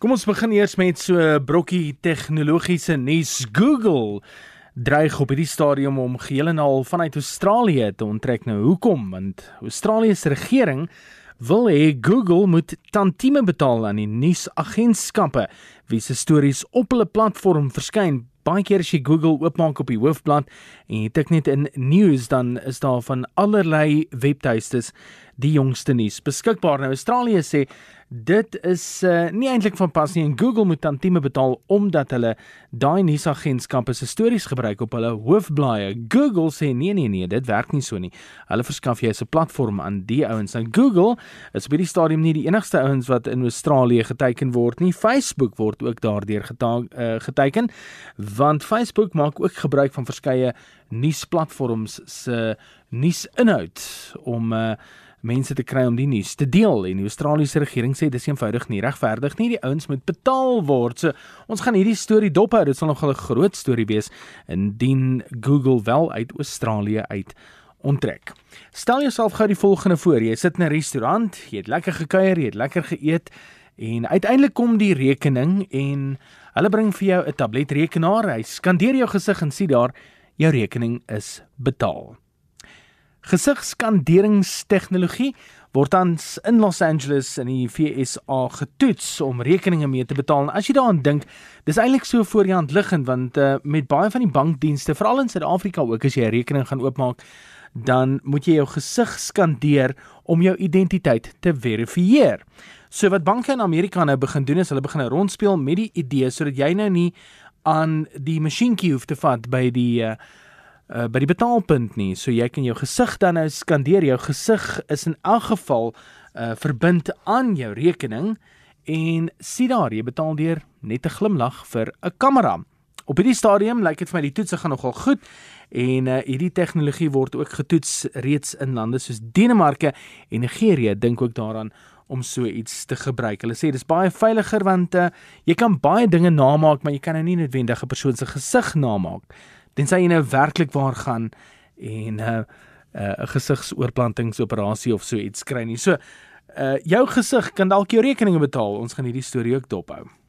Kom ons begin eers met so 'n brokkie tegnologiese nuus. Google dreig op hierdie stadium om geheel en al vanuit Australië te onttrek. Nou hoekom? Want Australië se regering wil hê Google moet tantieme betaal aan die nuusagentskappe wie se stories op hulle platform verskyn. Baie keer as jy Google oopmaak op die hoofblad en jy tik net in news dan is daar van allerlei webtuistes die jongste nuus beskikbaar. Nou Australië sê dit is uh, nie eintlik van pas nie en Google moet tantieme betaal omdat hulle daai nuusagentskappe se stories gebruik op hulle hoofblaaie. Google sê nee nee nee, dit werk nie so nie. Hulle verskaf jy 'n platform aan die ouens. Nou Google is op hierdie stadium nie die enigste ouens wat in Australië geteken word nie. Facebook word ook daardeur uh, geteken want Facebook maak ook gebruik van verskeie nuusplatforms se nuusinhoud om uh, mense te kry om die nuus te deel en die Australiese regering sê dis eenvoudig nie regverdig nie die ouens moet betaal word. So ons gaan hierdie storie dophou. Dit sal nogal 'n groot storie wees indien Google wel uit Australië uit onttrek. Stel jouself gou die volgende voor. Jy sit in 'n restaurant, jy het lekker gekuier, jy het lekker geëet en uiteindelik kom die rekening en hulle bring vir jou 'n tabletrekenaar. Hy skandeer jou gesig en sien daar jou rekening is betaal. Gesigsskanderingstegnologie word tans in Los Angeles in die VSA getoets om rekeninge mee te betaal. En as jy daaraan dink, dis eintlik so voor die hand liggend want uh, met baie van die bankdienste, veral in Suid-Afrika ook as jy 'n rekening gaan oopmaak, dan moet jy jou gesig skandeer om jou identiteit te verifieer. So wat banke in Amerika nou begin doen is hulle begin rondspeel met die idee sodat jy nou nie aan die masjienkie hoef te vat by die uh, uh, by die betaalpunt nie. So jy kan jou gesig dan nou skandeer. Jou gesig is in elk geval uh, verbind aan jou rekening en sien daar jy betaal deur net 'n glimlag vir 'n kamera. Op hierdie stadium lyk dit vir my die toetse gaan nogal goed en uh, hierdie tegnologie word ook getoets reeds in lande soos Denemarke en Nigerië dink ook daaraan om so iets te gebruik. Hulle sê dis baie veiliger want uh, jy kan baie dinge namaak, maar jy kan nou nie noodwendig 'n persoon se gesig namaak tensy jy nou werklik waar gaan en 'n uh, 'n uh, gesigsoorplantingsoperasie of so iets kry nie. So uh jou gesig kan dalk jou rekeninge betaal. Ons gaan hierdie storie ook dophou.